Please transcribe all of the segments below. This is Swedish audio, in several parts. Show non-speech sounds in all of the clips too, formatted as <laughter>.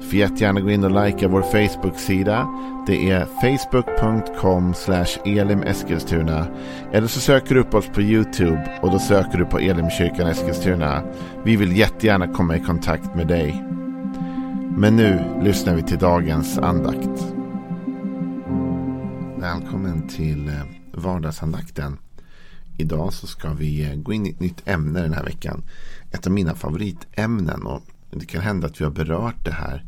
Du får jättegärna gå in och likea vår Facebook-sida. Det är facebook.com elimeskilstuna. Eller så söker du upp oss på YouTube och då söker du på Elimkyrkan Eskilstuna. Vi vill jättegärna komma i kontakt med dig. Men nu lyssnar vi till dagens andakt. Välkommen till eh, vardagsandakten. Idag så ska vi eh, gå in i ett nytt ämne den här veckan. Ett av mina favoritämnen. Och det kan hända att vi har berört det här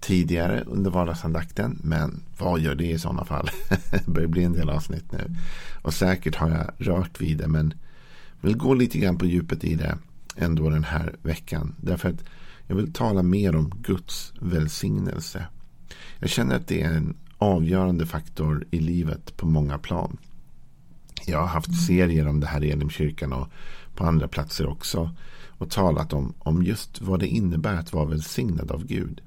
tidigare under vardagsandakten. Men vad gör det i sådana fall? <laughs> det börjar bli en del avsnitt nu. Och säkert har jag rört vid det. Men vill gå lite grann på djupet i det ändå den här veckan. Därför att jag vill tala mer om Guds välsignelse. Jag känner att det är en avgörande faktor i livet på många plan. Jag har haft serier om det här i Elimkyrkan och på andra platser också. Och talat om, om just vad det innebär att vara välsignad av Gud.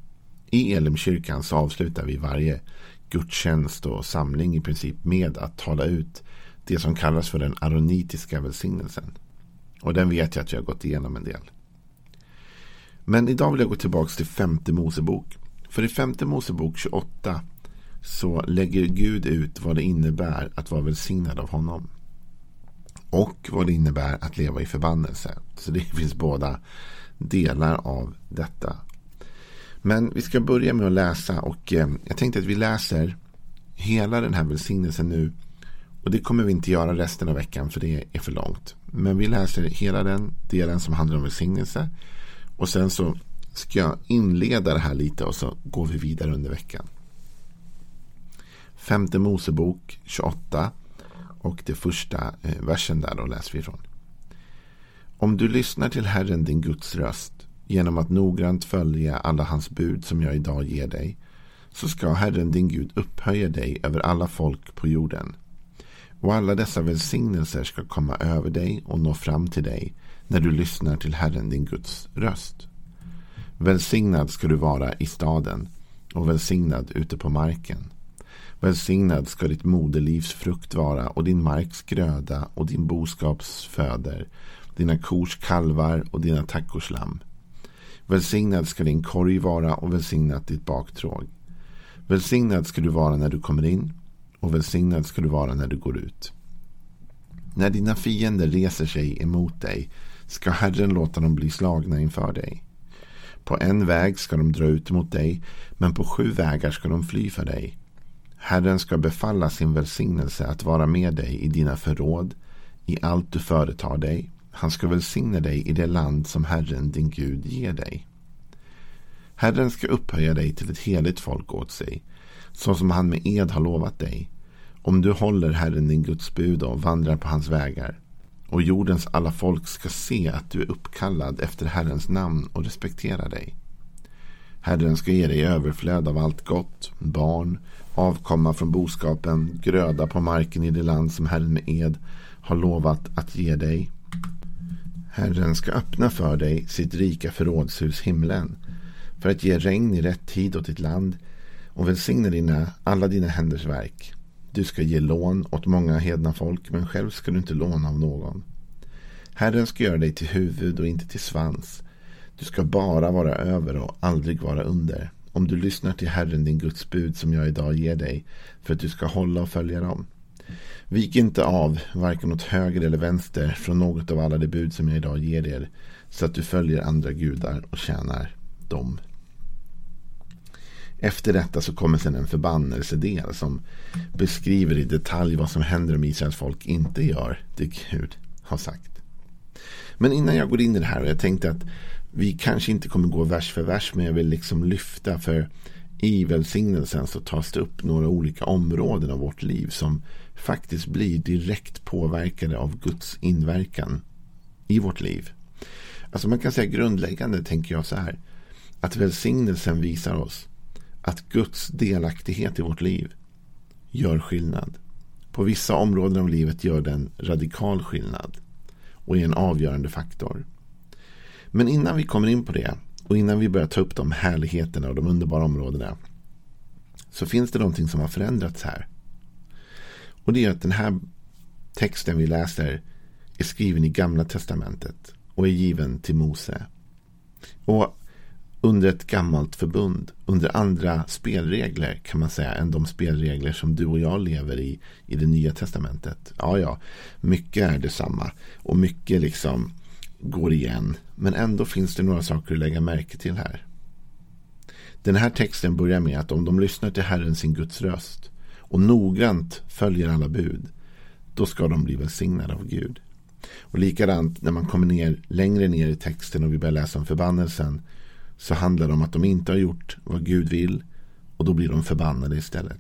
I Elimkyrkan så avslutar vi varje gudstjänst och samling i princip med att tala ut det som kallas för den aronitiska välsignelsen. Och den vet jag att jag har gått igenom en del. Men idag vill jag gå tillbaka till femte Mosebok. För i femte Mosebok 28 så lägger Gud ut vad det innebär att vara välsignad av honom. Och vad det innebär att leva i förbannelse. Så det <laughs> finns båda delar av detta. Men vi ska börja med att läsa och eh, jag tänkte att vi läser hela den här välsignelsen nu. Och det kommer vi inte göra resten av veckan för det är för långt. Men vi läser hela den delen som handlar om välsignelse. Och sen så ska jag inleda det här lite och så går vi vidare under veckan. Femte Mosebok 28 och det första eh, versen där då läser vi ifrån. Om du lyssnar till Herren din Guds röst genom att noggrant följa alla hans bud som jag idag ger dig så ska Herren din Gud upphöja dig över alla folk på jorden. Och alla dessa välsignelser ska komma över dig och nå fram till dig när du lyssnar till Herren din Guds röst. Välsignad ska du vara i staden och välsignad ute på marken. Välsignad ska ditt moderlivs frukt vara och din marks gröda och din boskaps föder, dina kors kalvar och dina tackors lamm. Välsignad ska din korg vara och välsignat ditt baktråg. Välsignad ska du vara när du kommer in och välsignad ska du vara när du går ut. När dina fiender reser sig emot dig ska Herren låta dem bli slagna inför dig. På en väg ska de dra ut mot dig, men på sju vägar ska de fly för dig. Herren ska befalla sin välsignelse att vara med dig i dina förråd, i allt du företar dig. Han ska välsigna dig i det land som Herren din Gud ger dig. Herren ska upphöja dig till ett heligt folk åt sig, så som han med ed har lovat dig, om du håller Herren din Guds bud och vandrar på hans vägar. Och jordens alla folk ska se att du är uppkallad efter Herrens namn och respektera dig. Herren ska ge dig överflöd av allt gott, barn, avkomma från boskapen, gröda på marken i det land som Herren med ed har lovat att ge dig. Herren ska öppna för dig sitt rika förrådshus himlen för att ge regn i rätt tid åt ditt land och välsigna dina, alla dina händers verk. Du ska ge lån åt många hedna folk men själv ska du inte låna av någon. Herren ska göra dig till huvud och inte till svans. Du ska bara vara över och aldrig vara under om du lyssnar till Herren din Guds bud som jag idag ger dig för att du ska hålla och följa dem. Vik inte av, varken åt höger eller vänster, från något av alla de bud som jag idag ger er, så att du följer andra gudar och tjänar dem. Efter detta så kommer sedan en förbannelsedel som beskriver i detalj vad som händer om Israels folk inte gör det Gud har sagt. Men innan jag går in i det här, och jag tänkte att vi kanske inte kommer gå vers för vers, men jag vill liksom lyfta för i välsignelsen så tas det upp några olika områden av vårt liv som faktiskt blir direkt påverkade av Guds inverkan i vårt liv. Alltså man kan säga grundläggande tänker jag så här. Att välsignelsen visar oss att Guds delaktighet i vårt liv gör skillnad. På vissa områden av livet gör den radikal skillnad. och är en avgörande faktor. Men innan vi kommer in på det och innan vi börjar ta upp de härligheterna och de underbara områdena så finns det någonting som har förändrats här. Och det är att den här texten vi läser är skriven i Gamla Testamentet och är given till Mose. Och under ett gammalt förbund, under andra spelregler kan man säga än de spelregler som du och jag lever i i det nya testamentet. Ja, ja, mycket är detsamma och mycket liksom går igen. Men ändå finns det några saker att lägga märke till här. Den här texten börjar med att om de lyssnar till Herren sin Guds röst och noggrant följer alla bud, då ska de bli välsignade av Gud. Och likadant när man kommer ner längre ner i texten och vi börjar läsa om förbannelsen så handlar det om att de inte har gjort vad Gud vill och då blir de förbannade istället.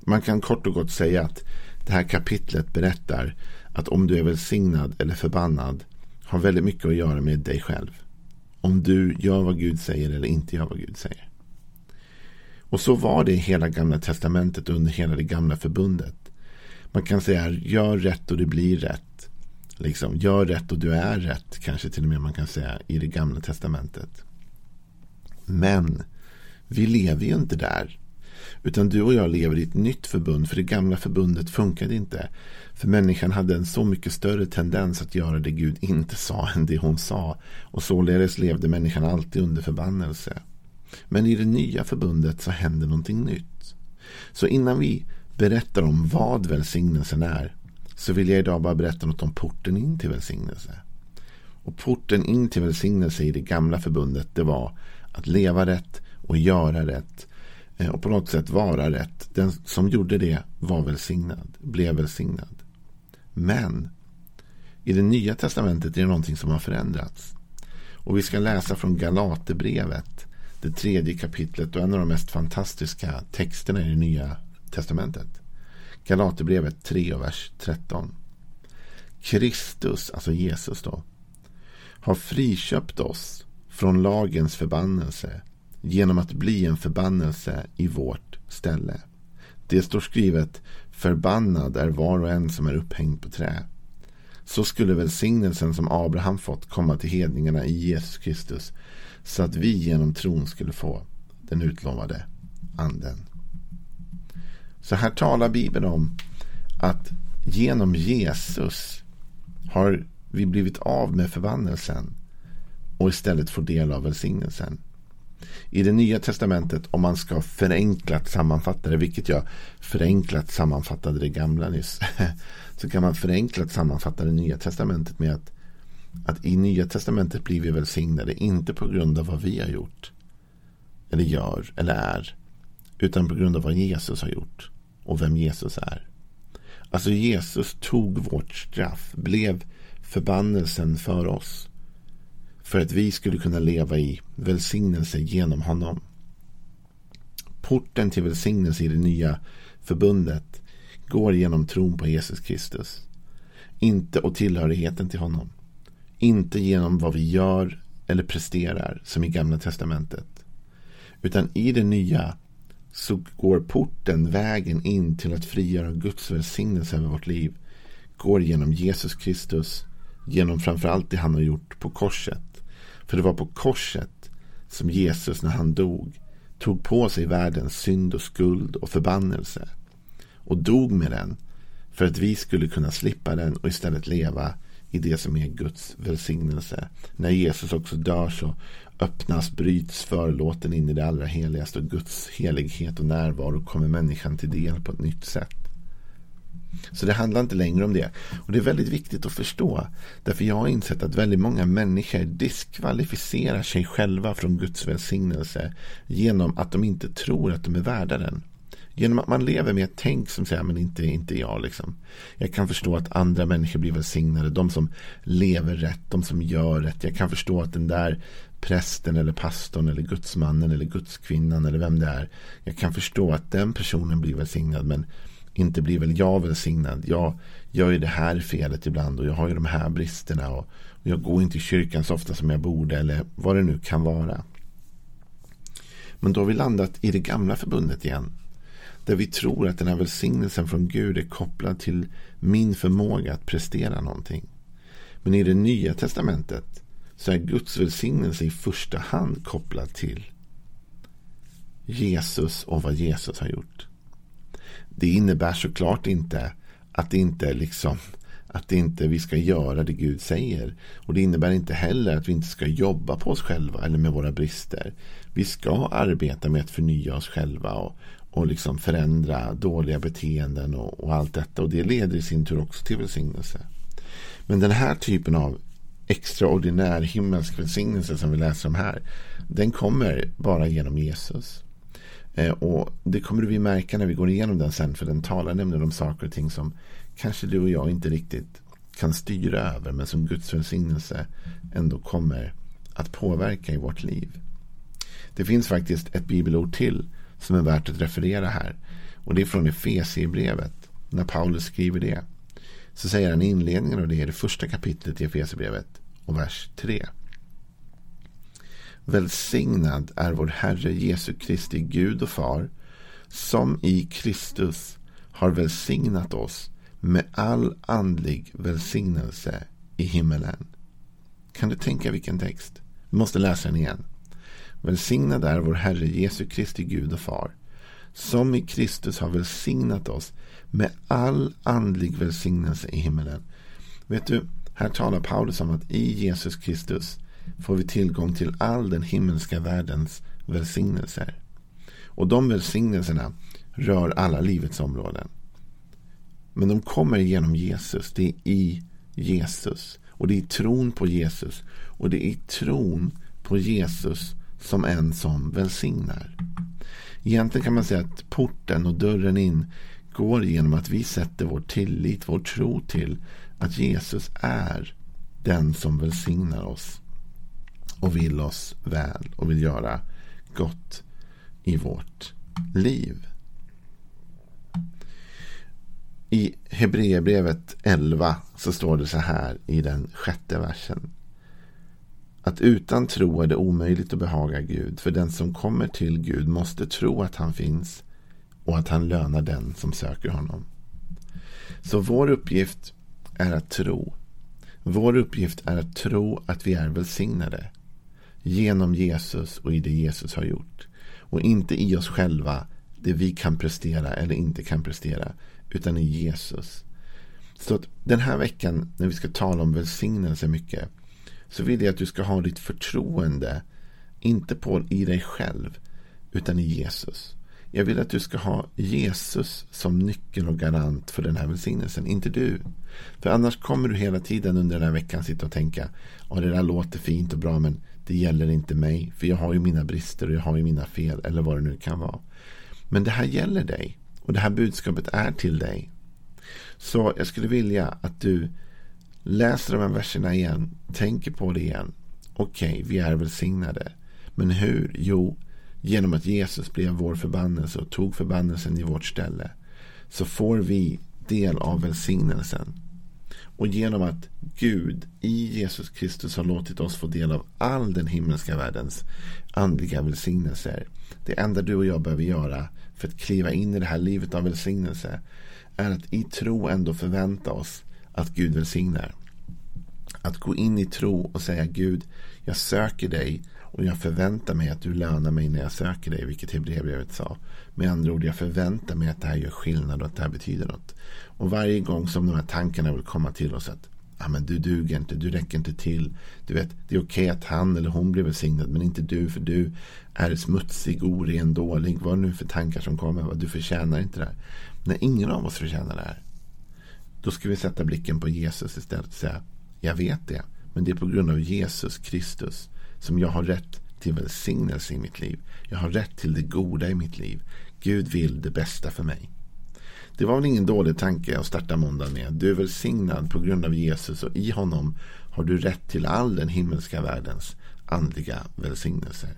Man kan kort och gott säga att det här kapitlet berättar att om du är välsignad eller förbannad har väldigt mycket att göra med dig själv. Om du gör vad Gud säger eller inte gör vad Gud säger. Och så var det i hela gamla testamentet under hela det gamla förbundet. Man kan säga gör rätt och det blir rätt. Liksom, gör rätt och du är rätt. Kanske till och med man kan säga i det gamla testamentet. Men vi lever ju inte där. Utan du och jag lever i ett nytt förbund. För det gamla förbundet funkade inte. För människan hade en så mycket större tendens att göra det Gud inte sa än det hon sa. Och således levde människan alltid under förbannelse. Men i det nya förbundet så händer någonting nytt. Så innan vi berättar om vad välsignelsen är så vill jag idag bara berätta något om porten in till välsignelse. Och porten in till välsignelse i det gamla förbundet det var att leva rätt och göra rätt eh, och på något sätt vara rätt. Den som gjorde det var välsignad, blev välsignad. Men i det nya testamentet är det någonting som har förändrats. Och vi ska läsa från Galaterbrevet, det tredje kapitlet och en av de mest fantastiska texterna i det nya testamentet. Galaterbrevet 3 och vers 13. Kristus, alltså Jesus då, har friköpt oss från lagens förbannelse genom att bli en förbannelse i vårt ställe. Det står skrivet Förbannad är var och en som är upphängd på trä. Så skulle välsignelsen som Abraham fått komma till hedningarna i Jesus Kristus så att vi genom tron skulle få den utlovade anden. Så här talar Bibeln om att genom Jesus har vi blivit av med förbannelsen och istället får del av välsignelsen. I det nya testamentet, om man ska förenklat sammanfatta det, vilket jag förenklat sammanfattade det gamla nyss, <laughs> så kan man förenklat sammanfatta det nya testamentet med att, att i nya testamentet blir vi välsignade, inte på grund av vad vi har gjort, eller gör, eller är, utan på grund av vad Jesus har gjort och vem Jesus är. Alltså Jesus tog vårt straff, blev förbannelsen för oss för att vi skulle kunna leva i välsignelse genom honom. Porten till välsignelse i det nya förbundet går genom tron på Jesus Kristus. Inte och tillhörigheten till honom. Inte genom vad vi gör eller presterar som i Gamla Testamentet. Utan i det nya så går porten, vägen in till att frigöra Guds välsignelse över vårt liv, går genom Jesus Kristus, genom framförallt det han har gjort på korset. För det var på korset som Jesus när han dog tog på sig världens synd och skuld och förbannelse. Och dog med den för att vi skulle kunna slippa den och istället leva i det som är Guds välsignelse. När Jesus också dör så öppnas, bryts förlåten in i det allra heligaste och Guds helighet och närvaro kommer människan till del på ett nytt sätt. Så det handlar inte längre om det. Och det är väldigt viktigt att förstå. Därför jag har insett att väldigt många människor diskvalificerar sig själva från Guds välsignelse genom att de inte tror att de är värda den. Genom att man lever med ett tänk som säger men inte, inte jag. Liksom. Jag kan förstå att andra människor blir välsignade. De som lever rätt, de som gör rätt. Jag kan förstå att den där prästen eller pastorn eller gudsmannen eller gudskvinnan eller vem det är. Jag kan förstå att den personen blir välsignad. Men inte blir väl jag välsignad. Jag gör ju det här felet ibland och jag har ju de här bristerna. Och, jag går inte i kyrkan så ofta som jag borde eller vad det nu kan vara. Men då har vi landat i det gamla förbundet igen. Där vi tror att den här välsignelsen från Gud är kopplad till min förmåga att prestera någonting. Men i det nya testamentet så är Guds välsignelse i första hand kopplad till Jesus och vad Jesus har gjort. Det innebär såklart inte att det inte liksom att inte vi ska göra det Gud säger. Och det innebär inte heller att vi inte ska jobba på oss själva eller med våra brister. Vi ska arbeta med att förnya oss själva och, och liksom förändra dåliga beteenden och, och allt detta. Och det leder i sin tur också till välsignelse. Men den här typen av extraordinär himmelsk välsignelse som vi läser om här. Den kommer bara genom Jesus. Eh, och det kommer vi märka när vi går igenom den sen. För den talar nämligen om saker och ting som kanske du och jag inte riktigt kan styra över. Men som Guds välsignelse ändå kommer att påverka i vårt liv. Det finns faktiskt ett bibelord till som är värt att referera här. Och det är från Efesierbrevet. När Paulus skriver det. Så säger han i inledningen av det i det första kapitlet i Efesierbrevet och vers 3. Välsignad är vår Herre Jesu Kristi Gud och Far som i Kristus har välsignat oss med all andlig välsignelse i himmelen. Kan du tänka vilken text? Vi måste läsa den igen. Välsignad är vår Herre Jesu Kristi Gud och Far som i Kristus har välsignat oss med all andlig välsignelse i himmelen. Vet du, här talar Paulus om att i Jesus Kristus får vi tillgång till all den himmelska världens välsignelser. Och de välsignelserna rör alla livets områden. Men de kommer genom Jesus. Det är i Jesus. Och det är tron på Jesus. Och det är tron på Jesus som en som välsignar. Egentligen kan man säga att porten och dörren in går genom att vi sätter vår tillit, vår tro till att Jesus är den som välsignar oss och vill oss väl och vill göra gott i vårt liv. I Hebreerbrevet 11 så står det så här i den sjätte versen. Att utan tro är det omöjligt att behaga Gud. För den som kommer till Gud måste tro att han finns och att han lönar den som söker honom. Så vår uppgift är att tro. Vår uppgift är att tro att vi är välsignade. Genom Jesus och i det Jesus har gjort. Och inte i oss själva, det vi kan prestera eller inte kan prestera. Utan i Jesus. Så att den här veckan när vi ska tala om välsignelse mycket. Så vill jag att du ska ha ditt förtroende. Inte på i dig själv. Utan i Jesus. Jag vill att du ska ha Jesus som nyckel och garant för den här välsignelsen. Inte du. För annars kommer du hela tiden under den här veckan sitta och tänka. Ja, det där låter fint och bra men det gäller inte mig. För jag har ju mina brister och jag har ju mina fel. Eller vad det nu kan vara. Men det här gäller dig. Och det här budskapet är till dig. Så jag skulle vilja att du läser de här verserna igen. Tänker på det igen. Okej, okay, vi är välsignade. Men hur? Jo, genom att Jesus blev vår förbannelse och tog förbannelsen i vårt ställe. Så får vi del av välsignelsen. Och genom att Gud i Jesus Kristus har låtit oss få del av all den himmelska världens andliga välsignelser. Det enda du och jag behöver göra för att kliva in i det här livet av välsignelse är att i tro ändå förvänta oss att Gud välsignar. Att gå in i tro och säga Gud, jag söker dig och jag förväntar mig att du lönar mig när jag söker dig, vilket Hebreerbrevet sa. Med andra ord, jag förväntar mig att det här gör skillnad och att det här betyder något. Och varje gång som de här tankarna vill komma till oss att ah, men du duger inte, du räcker inte till. Du vet, det är okej att han eller hon blir välsignad, men inte du, för du är smutsig, oren, dålig. Vad nu för tankar som kommer, du förtjänar inte det här. När ingen av oss förtjänar det här, då ska vi sätta blicken på Jesus istället och säga, jag vet det, men det är på grund av Jesus Kristus som jag har rätt till välsignelse i mitt liv. Jag har rätt till det goda i mitt liv. Gud vill det bästa för mig. Det var väl ingen dålig tanke att starta måndagen med. Du är välsignad på grund av Jesus och i honom har du rätt till all den himmelska världens andliga välsignelser.